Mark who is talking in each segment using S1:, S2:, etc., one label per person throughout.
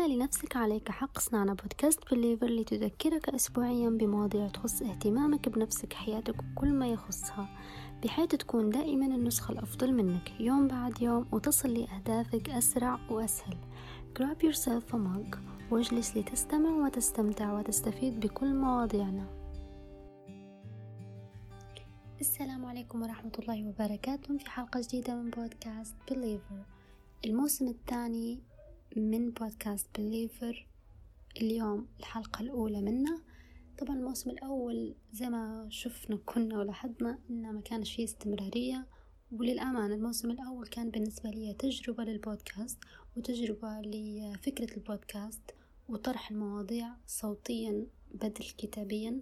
S1: أن لنفسك عليك حق صنعنا بودكاست بليفر لتذكرك أسبوعيا بمواضيع تخص اهتمامك بنفسك حياتك وكل ما يخصها بحيث تكون دائما النسخة الأفضل منك يوم بعد يوم وتصل لأهدافك أسرع وأسهل. Grab yourself a mug. واجلس لتستمع وتستمتع وتستفيد بكل مواضيعنا. السلام عليكم ورحمة الله وبركاته. في حلقة جديدة من بودكاست Believer الموسم الثاني من بودكاست بليفر اليوم الحلقة الأولى منه. طبعا الموسم الأول زي ما شفنا كنا ولاحظنا إنه ما كانش فيه استمرارية وللأمانة الموسم الأول كان بالنسبة لي تجربة للبودكاست وتجربة لفكرة البودكاست وطرح المواضيع صوتيا بدل كتابيا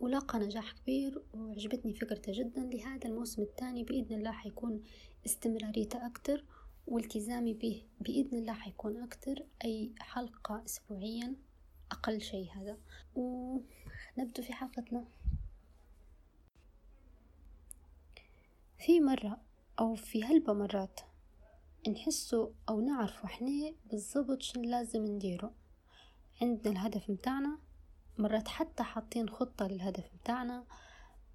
S1: ولقى نجاح كبير وعجبتني فكرته جدا. لهذا الموسم الثاني بإذن الله حيكون استمراريته أكتر والتزامي به بإذن الله حيكون أكتر أي حلقة أسبوعيا أقل شيء هذا. ونبدأ في حلقتنا. في مرة أو في هلبة مرات نحسه أو نعرف إحنا بالضبط شن لازم نديره عندنا الهدف متاعنا مرات حتى حاطين خطة للهدف متاعنا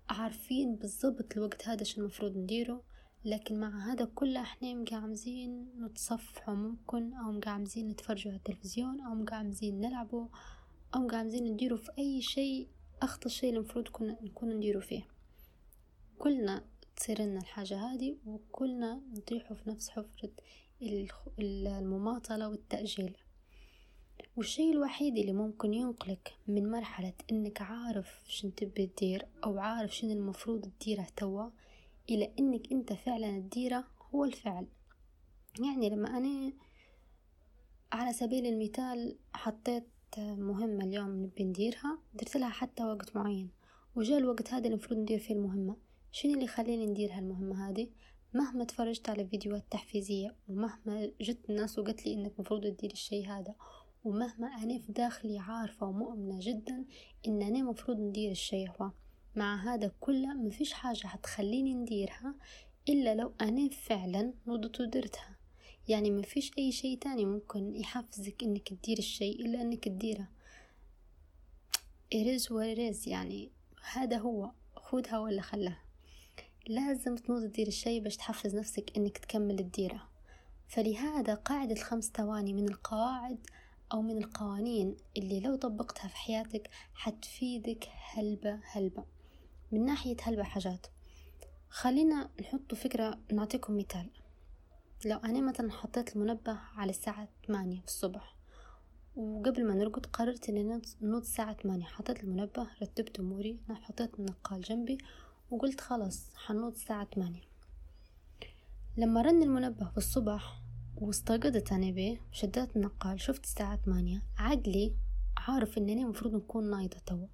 S1: عارفين بالضبط الوقت هذا شو المفروض نديره لكن مع هذا كله إحنا مقعمزين نتصفحوا ممكن أو مقعمزين نتفرجوا على التلفزيون أو مقعمزين نلعبوا أو مقعمزين نديروا في أي شيء أخطر شيء المفروض كنا نكون نديروا فيه. كلنا تصير لنا الحاجة هذه وكلنا نطيحوا في نفس حفرة المماطلة والتأجيل. والشيء الوحيد اللي ممكن ينقلك من مرحلة إنك عارف شن تبي تدير أو عارف شنو المفروض تديره توا إلى إنك أنت فعلا تديره هو الفعل. يعني لما أنا على سبيل المثال حطيت مهمة اليوم نبي نديرها درت لها حتى وقت معين وجاء الوقت هذا المفروض ندير فيه المهمة. شنو اللي يخليني ندير هالمهمة هذه؟ مهما تفرجت على فيديوهات تحفيزية ومهما جت الناس وقالت لي إنك مفروض تدير الشي هذا ومهما أنا في داخلي عارفة ومؤمنة جدا إن أنا مفروض ندير الشي هو. مع هذا كله مفيش حاجة هتخليني نديرها إلا لو أنا فعلا نضت ودرتها. يعني مفيش أي شيء تاني ممكن يحفزك إنك تدير الشيء إلا إنك تديره. إرز ورز يعني هذا هو. خدها ولا خلها. لازم تنوض تدير الشيء باش تحفز نفسك إنك تكمل تديره. فلهذا قاعدة الخمس ثواني من القواعد أو من القوانين اللي لو طبقتها في حياتك حتفيدك هلبة هلبة. من ناحية هلبة حاجات خلينا نحط فكرة نعطيكم مثال. لو أنا مثلا حطيت المنبه على الساعة ثمانية في الصبح وقبل ما نرقد قررت إني نوض الساعة ثمانية حطيت المنبه رتبت أموري حطيت النقال جنبي وقلت خلاص حنوض الساعة ثمانية لما رن المنبه في الصبح واستيقظت أنا بيه شديت النقال شفت الساعة ثمانية عقلي عارف إنني مفروض نكون نايضة توا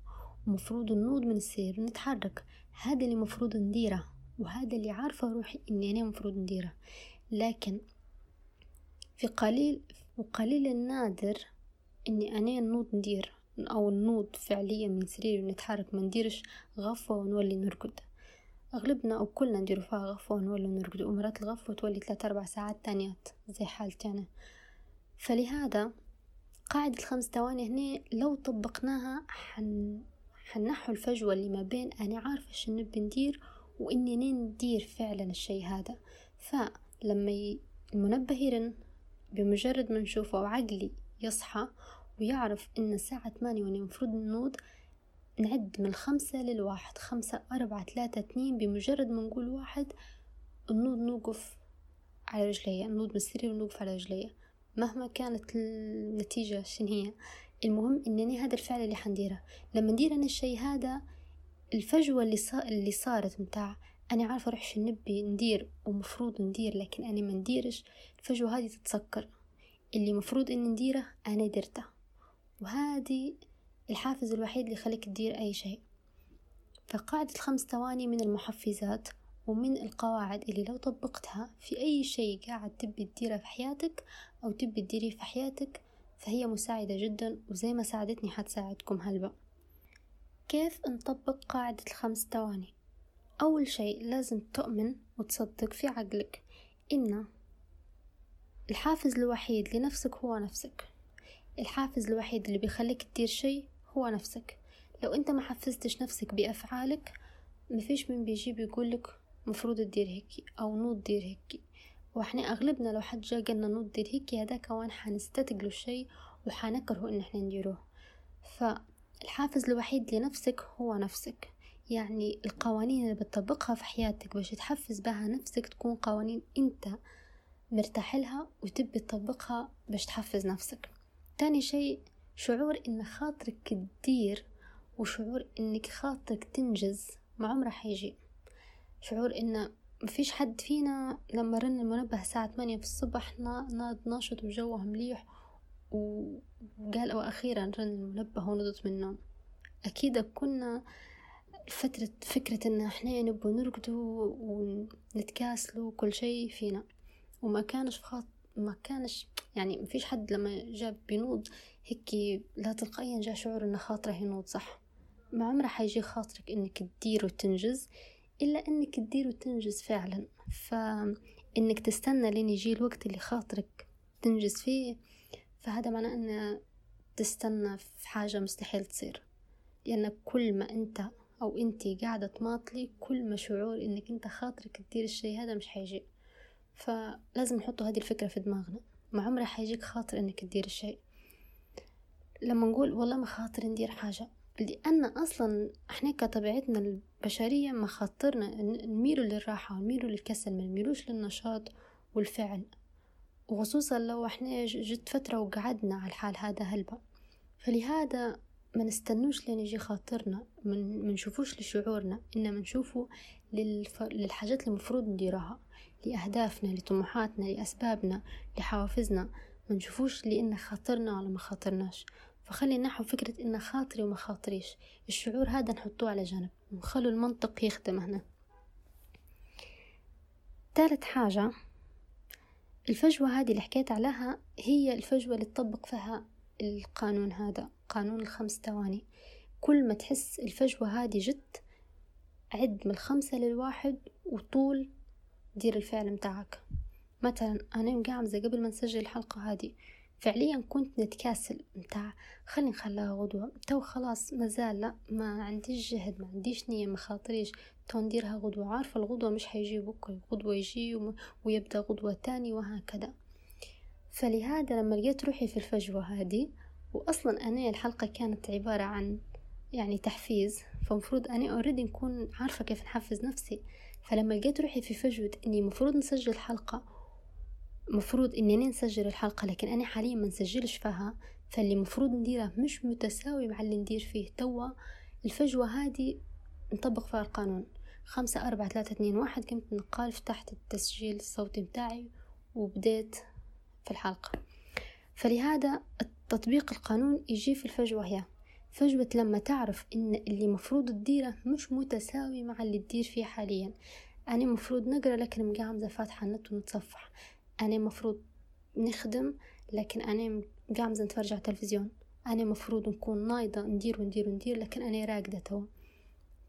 S1: ومفروض ننوض من السرير ونتحرك هذا اللي مفروض نديره وهذا اللي عارفة روحي إني أنا مفروض نديره. لكن في قليل وقليل النادر إني أنا نوض ندير أو نوض فعليا من سريري ونتحرك ما نديرش غفوة ونولي نرقد. أغلبنا أو كلنا نديرو فيها غفوة ونولي نرقد ومرات الغفوة تولي ثلاثة أربع ساعات تانيات زي حالتي أنا. فلهذا قاعدة الخمس ثواني هنا لو طبقناها حن حنحو الفجوة اللي ما بين أنا عارفة شو نبي ندير وإني ندير فعلا الشي هذا. فلما المنبه يرن بمجرد ما نشوفه وعقلي يصحى ويعرف إن الساعة ثمانية وإني المفروض نوض نعد من خمسة للواحد خمسة أربعة ثلاثة اثنين بمجرد ما نقول واحد نوض نوقف على رجليا نوض من السرير ونوقف على رجليا. مهما كانت النتيجة شن هي. المهم إنني هذا الفعل اللي حنديره. لما ندير أنا الشي هذا الفجوة اللي, صار اللي صارت متاع أنا عارفة روح شو نبي ندير ومفروض ندير لكن أنا ما نديرش الفجوة هذه تتسكر. اللي مفروض إني نديره أنا درته. وهذه الحافز الوحيد اللي يخليك تدير أي شيء. فقاعدة الخمس ثواني من المحفزات ومن القواعد اللي لو طبقتها في أي شيء قاعد تبي تديره في حياتك أو تبي تديريه في حياتك فهي مساعدة جدا وزي ما ساعدتني حتساعدكم هلبا. كيف نطبق قاعدة الخمس ثواني؟ أول شيء لازم تؤمن وتصدق في عقلك إن الحافز الوحيد لنفسك هو نفسك. الحافز الوحيد اللي بيخليك تدير شي هو نفسك. لو أنت ما حفزتش نفسك بأفعالك مفيش من بيجي بيقولك مفروض تدير هيك أو نوض دير هيك. وإحنا أغلبنا لو حد جا قالنا نوض دير هيك هداك وان حنستتقلوا الشي وحنكرهوا إن إحنا نديروه. فالحافز الوحيد لنفسك هو نفسك. يعني القوانين اللي بتطبقها في حياتك باش تحفز بها نفسك تكون قوانين أنت مرتاح لها وتبي تطبقها باش تحفز نفسك. تاني شيء شعور إن خاطرك تدير وشعور إنك خاطرك تنجز ما عمره حيجي. شعور إن مفيش حد فينا لما رن المنبه الساعة ثمانية في الصبح ناض ناشط وجوه مليح وقال أو أخيرا رن المنبه ونضت من النوم أكيد كنا فترة فكرة إن إحنا نبغى نرقدوا ونتكاسلوا كل شيء فينا. وما كانش خاط ما كانش يعني ما فيش حد لما جاب بينوض هيك لا تلقائيا جاء شعور إن خاطره ينوض صح؟ ما عمره حيجي خاطرك إنك تدير وتنجز. إلا إنك تدير وتنجز فعلا. فإنك تستنى لين يجي الوقت اللي خاطرك تنجز فيه فهذا معناه إن تستنى في حاجة مستحيل تصير. لأن كل ما أنت أو أنتي قاعدة تماطلي كل ما شعور إنك أنت خاطرك تدير الشي هذا مش حيجي. فلازم نحطوا هذه الفكرة في دماغنا. ما عمره حيجيك خاطر إنك تدير الشي لما نقول والله ما خاطر ندير حاجة لأن أصلا إحنا كطبيعتنا البشرية مخاطرنا نميلوا للراحة ونميلوا للكسل ما نميلوش للنشاط والفعل. وخصوصا لو إحنا جت فترة وقعدنا على الحال هذا هلبة فلهذا ما نستنوش لين يجي خاطرنا من منشوفوش لشعورنا إنما نشوفه للف... للحاجات المفروض نديرها لأهدافنا لطموحاتنا لأسبابنا لحوافزنا. ما نشوفوش لأن خاطرنا ولا ما خاطرناش. فخلي نحو فكرة إن خاطري وما خاطريش. الشعور هذا نحطوه على جنب. ونخلو المنطق يخدم هنا. ثالث حاجة الفجوة هذه اللي حكيت عليها هي الفجوة اللي تطبق فيها القانون هذا قانون الخمس ثواني. كل ما تحس الفجوة هذه جت عد من الخمسة للواحد وطول دير الفعل متاعك. مثلا أنا قاعدة قبل ما نسجل الحلقة هذه فعليا كنت نتكاسل متاع خلي نخليها غدوة. تو خلاص مازال لا ما عنديش جهد ما عنديش نية ما خاطريش. تو نديرها غدوة. عارفة الغدوة مش حيجي بكرة غدوة يجي ويبدأ غدوة تاني وهكذا. فلهذا لما لقيت روحي في الفجوة هذه وأصلا أنا الحلقة كانت عبارة عن يعني تحفيز فمفروض أنا أوريدي نكون عارفة كيف نحفز نفسي. فلما لقيت روحي في فجوة إني مفروض نسجل حلقة مفروض إني نسجل الحلقة لكن أنا حاليا ما نسجلش فيها. فاللي مفروض نديره مش متساوي مع اللي ندير فيه. توا الفجوة هذه نطبق فيها القانون. خمسة أربعة ثلاثة اثنين واحد. قمت نقال فتحت التسجيل الصوتي متاعي وبديت في الحلقة. فلهذا تطبيق القانون يجي في الفجوة هي. فجوة لما تعرف إن اللي مفروض تديره مش متساوي مع اللي تدير فيه حاليا. أنا مفروض نقرأ لكن مقامزة فاتحة النت ونتصفح. أنا مفروض نخدم لكن أنا قامزة نتفرج على التلفزيون. أنا مفروض نكون نايضة ندير وندير وندير لكن أنا راقدة توا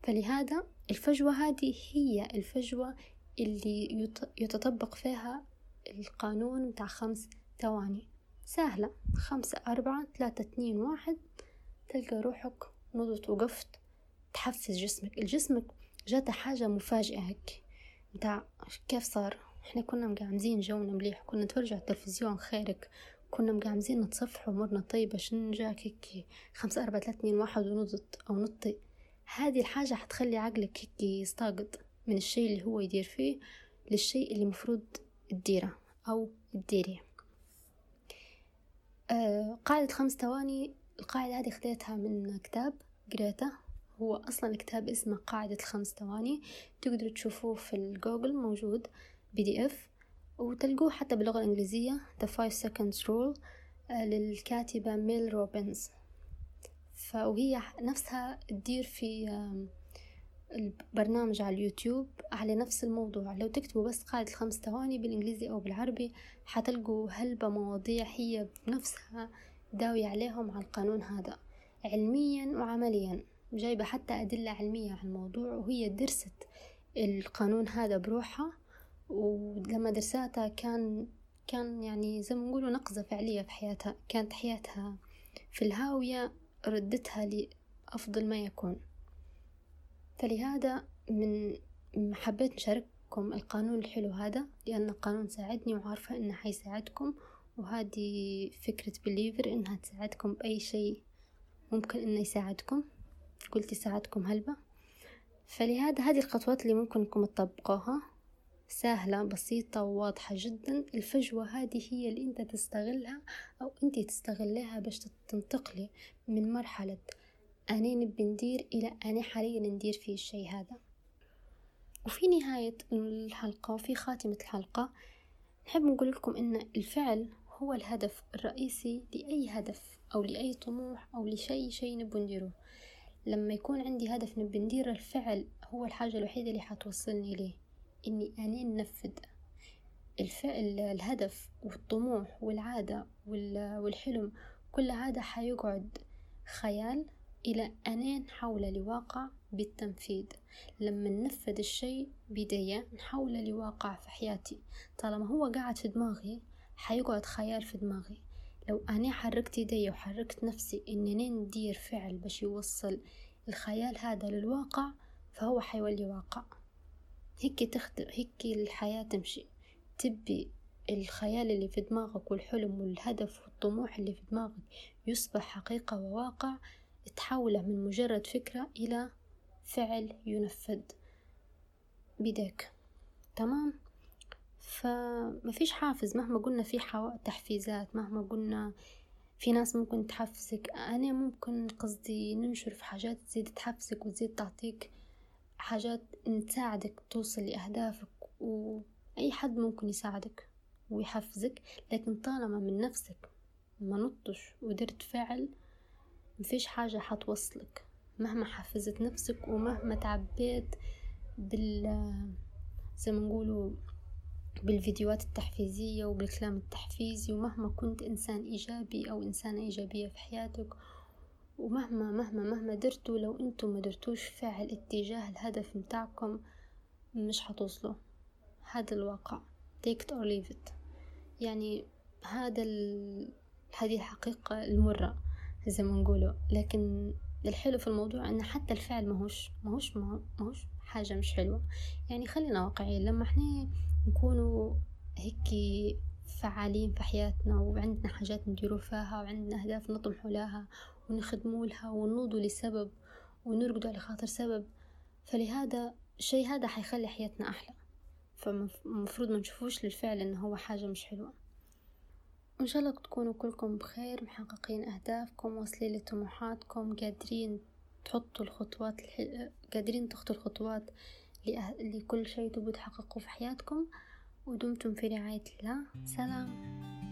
S1: فلهذا الفجوة هذه هي الفجوة اللي يتطبق فيها القانون متاع خمس ثواني. سهلة. خمسة أربعة ثلاثة اثنين واحد. تلقى روحك نضت وقفت. تحفز جسمك. الجسمك جاته حاجة مفاجئة هيك. متاع كيف صار؟ إحنا كنا مقعمزين جونا مليح كنا نتفرج على التلفزيون خيرك. كنا مقعمزين نتصفح أمورنا. طيبة شن جاك هيك خمسة أربعة ثلاثة اثنين واحد ونضت أو نطي. هذه الحاجة حتخلي عقلك هيك يستاقط من الشيء اللي هو يدير فيه للشيء اللي مفروض تديره أو تديريه. آه قاعدة خمس ثواني. القاعدة هذه خديتها من كتاب قريته. هو أصلا الكتاب اسمه قاعدة الخمس ثواني. تقدروا تشوفوه في الجوجل موجود. PDF وتلقوه حتى باللغة الإنجليزية The Five Seconds Rule آه، للكاتبة ميل روبنز. فوهي نفسها تدير في البرنامج على اليوتيوب على نفس الموضوع. لو تكتبوا بس قاعدة الخمس ثواني بالإنجليزي أو بالعربي حتلقوا هلبة مواضيع هي بنفسها داوية عليهم على القانون هذا علميا وعمليا. جايبة حتى أدلة علمية على الموضوع وهي درست القانون هذا بروحها. ولما درساتها كان كان يعني زي ما نقولوا نقزة فعلية في حياتها كانت حياتها في الهاوية ردتها لأفضل ما يكون. فلهذا من حبيت نشارككم القانون الحلو هذا لأن القانون ساعدني وعارفة إنه حيساعدكم وهذه فكرة بليفر إنها تساعدكم بأي شيء ممكن إنه يساعدكم. قلت يساعدكم هلبة فلهذا هذه الخطوات اللي ممكن إنكم تطبقوها. سهلة بسيطة وواضحة جدا. الفجوة هذه هي اللي أنت تستغلها أو أنت تستغليها باش تنتقلي من مرحلة أنا نبي ندير إلى أنا حاليا ندير فيه الشي هذا. وفي نهاية الحلقة وفي خاتمة الحلقة نحب نقول لكم إن الفعل هو الهدف الرئيسي لأي هدف أو لأي طموح أو لشي شي نبي نديره لما يكون عندي هدف نبي ندير الفعل هو الحاجة الوحيدة اللي حتوصلني ليه إني أنا ننفذ الفعل الهدف والطموح والعادة والحلم. كل هذا حيقعد خيال إلى أن نحول لواقع بالتنفيذ. لما ننفذ الشيء بداية نحول لواقع في حياتي. طالما هو قاعد في دماغي حيقعد خيال في دماغي. لو أنا حركت يدي وحركت نفسي إنني ندير فعل باش يوصل الخيال هذا للواقع فهو حيولي واقع. هيك تخدم هيك الحياة تمشي. تبي الخيال اللي في دماغك والحلم والهدف والطموح اللي في دماغك يصبح حقيقة وواقع تحوله من مجرد فكرة إلى فعل ينفذ بيدك. تمام؟ فما فيش حافز. مهما قلنا في حو... تحفيزات مهما قلنا في ناس ممكن تحفزك. أنا ممكن قصدي ننشر في حاجات تزيد تحفزك وتزيد تعطيك حاجات تساعدك توصل لأهدافك وأي حد ممكن يساعدك ويحفزك لكن طالما من نفسك ما نطش ودرت فعل مفيش حاجة حتوصلك. مهما حفزت نفسك ومهما تعبيت بال زي ما نقولوا بالفيديوهات التحفيزية وبالكلام التحفيزي ومهما كنت إنسان إيجابي أو إنسانة إيجابية في حياتك ومهما مهما مهما درتوا لو أنتم ما درتوش فعل اتجاه الهدف متاعكم مش حتوصلوا. هذا الواقع. Take it or leave it. يعني هذا ال... هذه الحقيقة المرة زي ما نقولوا. لكن الحلو في الموضوع إن حتى الفعل ماهوش ماهوش ماهوش حاجة مش حلوة. يعني خلينا واقعيين. لما إحنا نكونوا هيك فعالين في حياتنا وعندنا حاجات نديرو فيها وعندنا أهداف نطمح لها ونخدموا لها ونوضوا لسبب ونرقدوا على خاطر سبب. فلهذا الشي هذا حيخلي حياتنا أحلى. فمفروض ما نشوفوش للفعل إنه هو حاجة مش حلوة. وإن شاء الله تكونوا كلكم بخير محققين أهدافكم واصلين لطموحاتكم قادرين تحطوا الخطوات. قادرين تخطوا الخطوات لأه... لكل شيء تبوا تحققوه في حياتكم. ودمتم في رعاية الله. سلام.